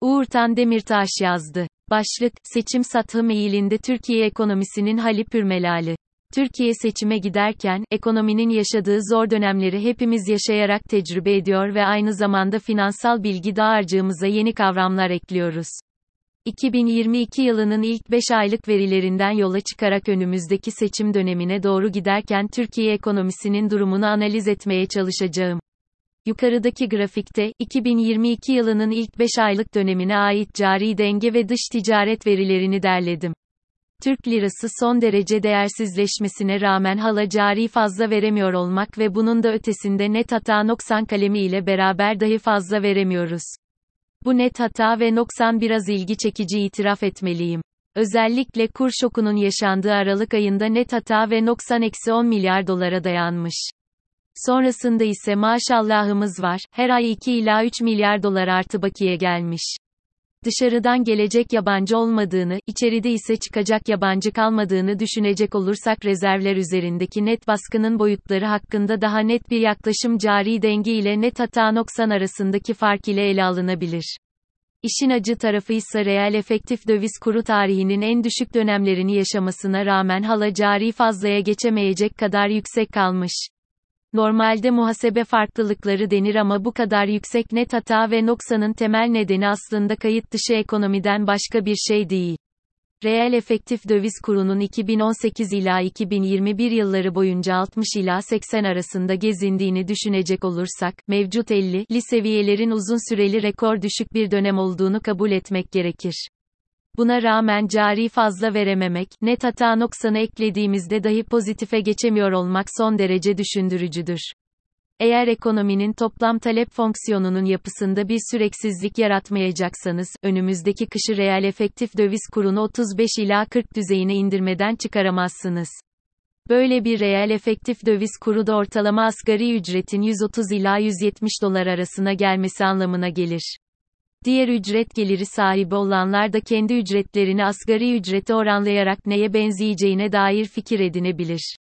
Uğur Tan Demirtaş yazdı. Başlık, seçim satı meyilinde Türkiye ekonomisinin hali pürmelali. Türkiye seçime giderken, ekonominin yaşadığı zor dönemleri hepimiz yaşayarak tecrübe ediyor ve aynı zamanda finansal bilgi dağarcığımıza yeni kavramlar ekliyoruz. 2022 yılının ilk 5 aylık verilerinden yola çıkarak önümüzdeki seçim dönemine doğru giderken Türkiye ekonomisinin durumunu analiz etmeye çalışacağım. Yukarıdaki grafikte, 2022 yılının ilk 5 aylık dönemine ait cari denge ve dış ticaret verilerini derledim. Türk lirası son derece değersizleşmesine rağmen hala cari fazla veremiyor olmak ve bunun da ötesinde net hata noksan kalemi ile beraber dahi fazla veremiyoruz. Bu net hata ve noksan biraz ilgi çekici itiraf etmeliyim. Özellikle kur şokunun yaşandığı Aralık ayında net hata ve noksan eksi 10 milyar dolara dayanmış. Sonrasında ise maşallahımız var, her ay 2 ila 3 milyar dolar artı bakiye gelmiş. Dışarıdan gelecek yabancı olmadığını, içeride ise çıkacak yabancı kalmadığını düşünecek olursak rezervler üzerindeki net baskının boyutları hakkında daha net bir yaklaşım cari denge ile net hata noksan arasındaki fark ile ele alınabilir. İşin acı tarafı ise reel efektif döviz kuru tarihinin en düşük dönemlerini yaşamasına rağmen hala cari fazlaya geçemeyecek kadar yüksek kalmış. Normalde muhasebe farklılıkları denir ama bu kadar yüksek net hata ve noksanın temel nedeni aslında kayıt dışı ekonomiden başka bir şey değil. Reel efektif döviz kurunun 2018 ila 2021 yılları boyunca 60 ila 80 arasında gezindiğini düşünecek olursak, mevcut 50'li seviyelerin uzun süreli rekor düşük bir dönem olduğunu kabul etmek gerekir. Buna rağmen cari fazla verememek, net hata noksanı eklediğimizde dahi pozitife geçemiyor olmak son derece düşündürücüdür. Eğer ekonominin toplam talep fonksiyonunun yapısında bir süreksizlik yaratmayacaksanız, önümüzdeki kışı reel efektif döviz kurunu 35 ila 40 düzeyine indirmeden çıkaramazsınız. Böyle bir reel efektif döviz kuru da ortalama asgari ücretin 130 ila 170 dolar arasına gelmesi anlamına gelir. Diğer ücret geliri sahibi olanlar da kendi ücretlerini asgari ücrete oranlayarak neye benzeyeceğine dair fikir edinebilir.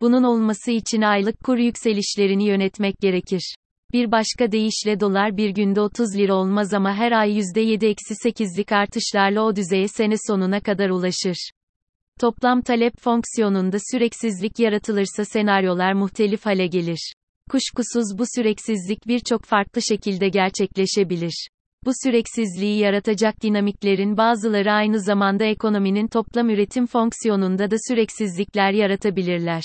Bunun olması için aylık kur yükselişlerini yönetmek gerekir. Bir başka deyişle dolar bir günde 30 lira olmaz ama her ay %7-8'lik artışlarla o düzeye sene sonuna kadar ulaşır. Toplam talep fonksiyonunda süreksizlik yaratılırsa senaryolar muhtelif hale gelir. Kuşkusuz bu süreksizlik birçok farklı şekilde gerçekleşebilir. Bu süreksizliği yaratacak dinamiklerin bazıları aynı zamanda ekonominin toplam üretim fonksiyonunda da süreksizlikler yaratabilirler.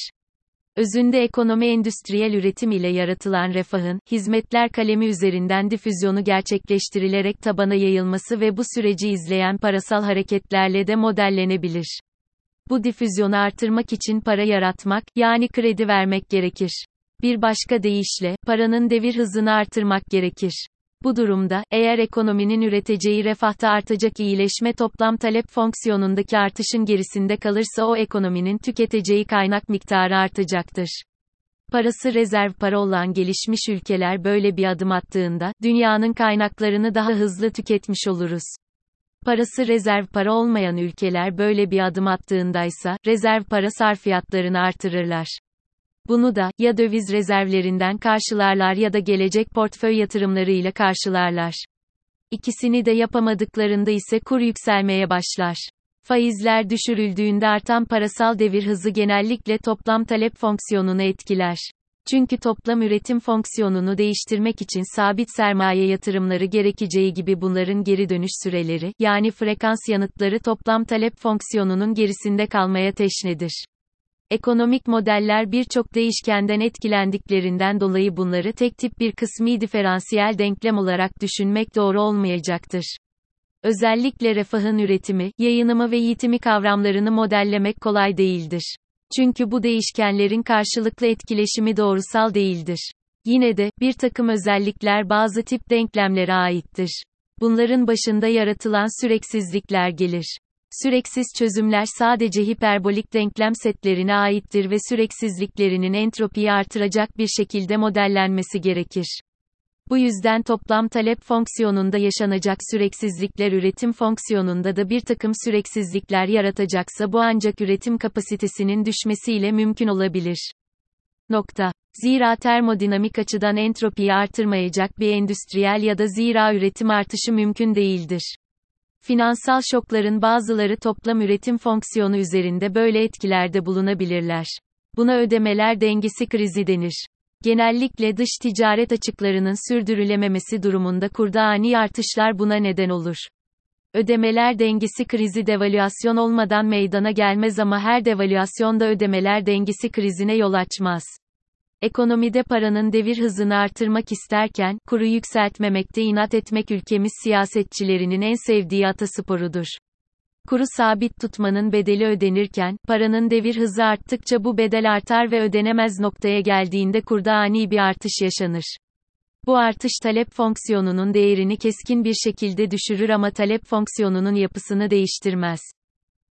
Özünde ekonomi endüstriyel üretim ile yaratılan refahın, hizmetler kalemi üzerinden difüzyonu gerçekleştirilerek tabana yayılması ve bu süreci izleyen parasal hareketlerle de modellenebilir. Bu difüzyonu artırmak için para yaratmak, yani kredi vermek gerekir. Bir başka deyişle, paranın devir hızını artırmak gerekir. Bu durumda, eğer ekonominin üreteceği refahta artacak iyileşme toplam talep fonksiyonundaki artışın gerisinde kalırsa o ekonominin tüketeceği kaynak miktarı artacaktır. Parası rezerv para olan gelişmiş ülkeler böyle bir adım attığında, dünyanın kaynaklarını daha hızlı tüketmiş oluruz. Parası rezerv para olmayan ülkeler böyle bir adım attığındaysa, rezerv para sarfiyatlarını artırırlar. Bunu da, ya döviz rezervlerinden karşılarlar ya da gelecek portföy yatırımlarıyla karşılarlar. İkisini de yapamadıklarında ise kur yükselmeye başlar. Faizler düşürüldüğünde artan parasal devir hızı genellikle toplam talep fonksiyonunu etkiler. Çünkü toplam üretim fonksiyonunu değiştirmek için sabit sermaye yatırımları gerekeceği gibi bunların geri dönüş süreleri, yani frekans yanıtları toplam talep fonksiyonunun gerisinde kalmaya teşnedir. Ekonomik modeller birçok değişkenden etkilendiklerinden dolayı bunları tek tip bir kısmi diferansiyel denklem olarak düşünmek doğru olmayacaktır. Özellikle refahın üretimi, yayınımı ve yitimi kavramlarını modellemek kolay değildir. Çünkü bu değişkenlerin karşılıklı etkileşimi doğrusal değildir. Yine de, bir takım özellikler bazı tip denklemlere aittir. Bunların başında yaratılan süreksizlikler gelir. Süreksiz çözümler sadece hiperbolik denklem setlerine aittir ve süreksizliklerinin entropiyi artıracak bir şekilde modellenmesi gerekir. Bu yüzden toplam talep fonksiyonunda yaşanacak süreksizlikler üretim fonksiyonunda da bir takım süreksizlikler yaratacaksa bu ancak üretim kapasitesinin düşmesiyle mümkün olabilir. Nokta. Zira termodinamik açıdan entropiyi artırmayacak bir endüstriyel ya da zira üretim artışı mümkün değildir. Finansal şokların bazıları toplam üretim fonksiyonu üzerinde böyle etkilerde bulunabilirler. Buna ödemeler dengesi krizi denir. Genellikle dış ticaret açıklarının sürdürülememesi durumunda kurda ani artışlar buna neden olur. Ödemeler dengesi krizi devalüasyon olmadan meydana gelmez ama her devalüasyon ödemeler dengesi krizine yol açmaz. Ekonomide paranın devir hızını artırmak isterken, kuru yükseltmemekte inat etmek ülkemiz siyasetçilerinin en sevdiği atasporudur. Kuru sabit tutmanın bedeli ödenirken, paranın devir hızı arttıkça bu bedel artar ve ödenemez noktaya geldiğinde kurda ani bir artış yaşanır. Bu artış talep fonksiyonunun değerini keskin bir şekilde düşürür ama talep fonksiyonunun yapısını değiştirmez.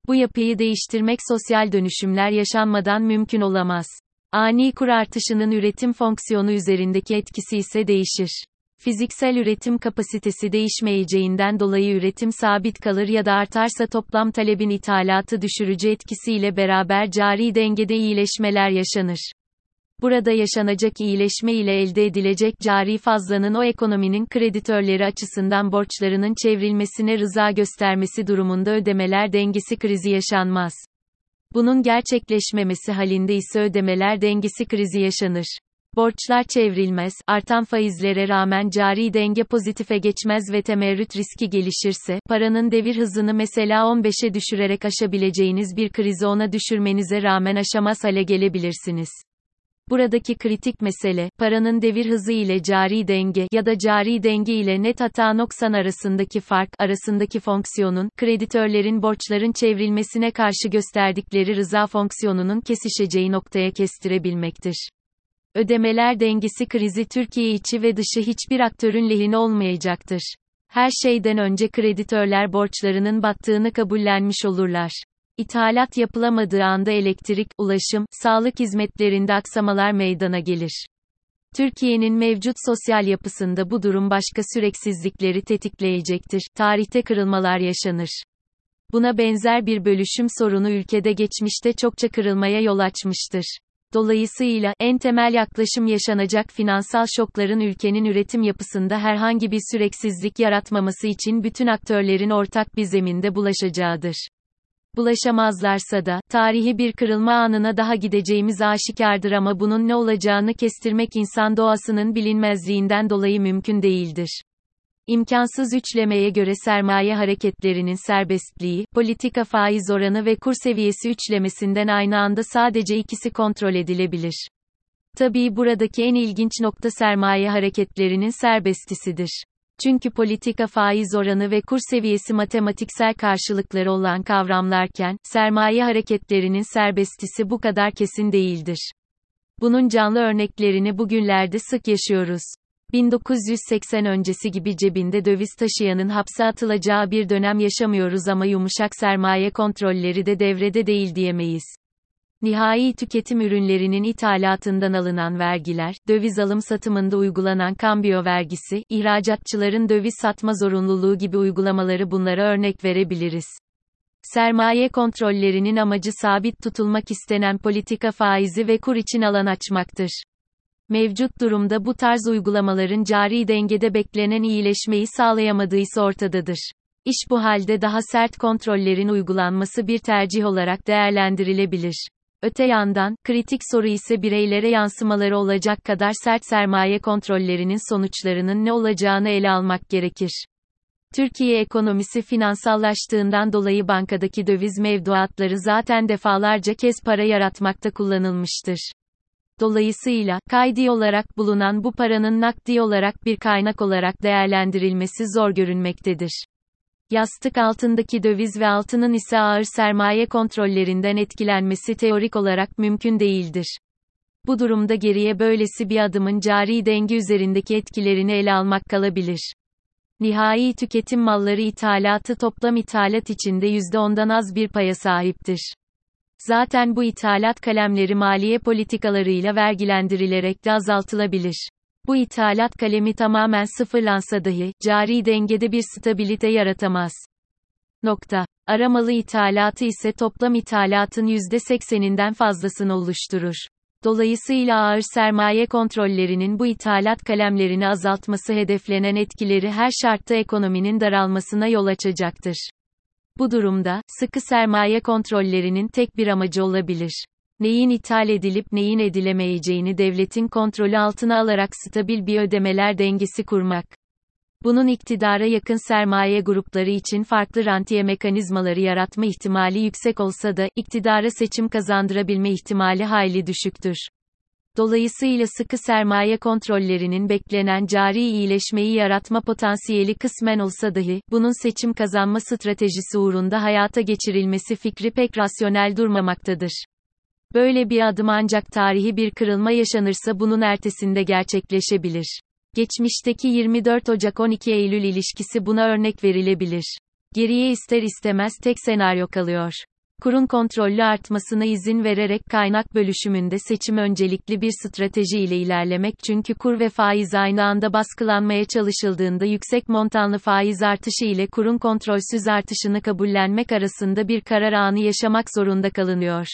Bu yapıyı değiştirmek sosyal dönüşümler yaşanmadan mümkün olamaz. Ani kur artışının üretim fonksiyonu üzerindeki etkisi ise değişir. Fiziksel üretim kapasitesi değişmeyeceğinden dolayı üretim sabit kalır ya da artarsa toplam talebin ithalatı düşürücü etkisiyle beraber cari dengede iyileşmeler yaşanır. Burada yaşanacak iyileşme ile elde edilecek cari fazlanın o ekonominin kreditörleri açısından borçlarının çevrilmesine rıza göstermesi durumunda ödemeler dengesi krizi yaşanmaz. Bunun gerçekleşmemesi halinde ise ödemeler dengesi krizi yaşanır. Borçlar çevrilmez, artan faizlere rağmen cari denge pozitife geçmez ve temerrüt riski gelişirse, paranın devir hızını mesela 15'e düşürerek aşabileceğiniz bir krizi ona düşürmenize rağmen aşamaz hale gelebilirsiniz. Buradaki kritik mesele, paranın devir hızı ile cari denge ya da cari denge ile net hata noksan arasındaki fark, arasındaki fonksiyonun, kreditörlerin borçların çevrilmesine karşı gösterdikleri rıza fonksiyonunun kesişeceği noktaya kestirebilmektir. Ödemeler dengesi krizi Türkiye içi ve dışı hiçbir aktörün lehine olmayacaktır. Her şeyden önce kreditörler borçlarının battığını kabullenmiş olurlar. İthalat yapılamadığı anda elektrik, ulaşım, sağlık hizmetlerinde aksamalar meydana gelir. Türkiye'nin mevcut sosyal yapısında bu durum başka süreksizlikleri tetikleyecektir. Tarihte kırılmalar yaşanır. Buna benzer bir bölüşüm sorunu ülkede geçmişte çokça kırılmaya yol açmıştır. Dolayısıyla, en temel yaklaşım yaşanacak finansal şokların ülkenin üretim yapısında herhangi bir süreksizlik yaratmaması için bütün aktörlerin ortak bir zeminde bulaşacağıdır. Bulaşamazlarsa da, tarihi bir kırılma anına daha gideceğimiz aşikardır ama bunun ne olacağını kestirmek insan doğasının bilinmezliğinden dolayı mümkün değildir. İmkansız üçlemeye göre sermaye hareketlerinin serbestliği, politika faiz oranı ve kur seviyesi üçlemesinden aynı anda sadece ikisi kontrol edilebilir. Tabii buradaki en ilginç nokta sermaye hareketlerinin serbestisidir. Çünkü politika faiz oranı ve kur seviyesi matematiksel karşılıkları olan kavramlarken, sermaye hareketlerinin serbestisi bu kadar kesin değildir. Bunun canlı örneklerini bugünlerde sık yaşıyoruz. 1980 öncesi gibi cebinde döviz taşıyanın hapse atılacağı bir dönem yaşamıyoruz ama yumuşak sermaye kontrolleri de devrede değil diyemeyiz. Nihai tüketim ürünlerinin ithalatından alınan vergiler, döviz alım satımında uygulanan kambiyo vergisi, ihracatçıların döviz satma zorunluluğu gibi uygulamaları bunlara örnek verebiliriz. Sermaye kontrollerinin amacı sabit tutulmak istenen politika faizi ve kur için alan açmaktır. Mevcut durumda bu tarz uygulamaların cari dengede beklenen iyileşmeyi sağlayamadığı ise ortadadır. İş bu halde daha sert kontrollerin uygulanması bir tercih olarak değerlendirilebilir. Öte yandan, kritik soru ise bireylere yansımaları olacak kadar sert sermaye kontrollerinin sonuçlarının ne olacağını ele almak gerekir. Türkiye ekonomisi finansallaştığından dolayı bankadaki döviz mevduatları zaten defalarca kez para yaratmakta kullanılmıştır. Dolayısıyla, kaydi olarak bulunan bu paranın nakdi olarak bir kaynak olarak değerlendirilmesi zor görünmektedir. Yastık altındaki döviz ve altının ise ağır sermaye kontrollerinden etkilenmesi teorik olarak mümkün değildir. Bu durumda geriye böylesi bir adımın cari denge üzerindeki etkilerini ele almak kalabilir. Nihai tüketim malları ithalatı toplam ithalat içinde %10'dan az bir paya sahiptir. Zaten bu ithalat kalemleri maliye politikalarıyla vergilendirilerek de azaltılabilir. Bu ithalat kalemi tamamen sıfırlansa dahi, cari dengede bir stabilite yaratamaz. Nokta. Aramalı ithalatı ise toplam ithalatın %80'inden fazlasını oluşturur. Dolayısıyla ağır sermaye kontrollerinin bu ithalat kalemlerini azaltması hedeflenen etkileri her şartta ekonominin daralmasına yol açacaktır. Bu durumda, sıkı sermaye kontrollerinin tek bir amacı olabilir. Neyin ithal edilip neyin edilemeyeceğini devletin kontrolü altına alarak stabil bir ödemeler dengesi kurmak. Bunun iktidara yakın sermaye grupları için farklı rantiye mekanizmaları yaratma ihtimali yüksek olsa da, iktidara seçim kazandırabilme ihtimali hayli düşüktür. Dolayısıyla sıkı sermaye kontrollerinin beklenen cari iyileşmeyi yaratma potansiyeli kısmen olsa dahi, bunun seçim kazanma stratejisi uğrunda hayata geçirilmesi fikri pek rasyonel durmamaktadır. Böyle bir adım ancak tarihi bir kırılma yaşanırsa bunun ertesinde gerçekleşebilir. Geçmişteki 24 Ocak 12 Eylül ilişkisi buna örnek verilebilir. Geriye ister istemez tek senaryo kalıyor. Kurun kontrollü artmasına izin vererek kaynak bölüşümünde seçim öncelikli bir strateji ile ilerlemek çünkü kur ve faiz aynı anda baskılanmaya çalışıldığında yüksek montanlı faiz artışı ile kurun kontrolsüz artışını kabullenmek arasında bir karar anı yaşamak zorunda kalınıyor.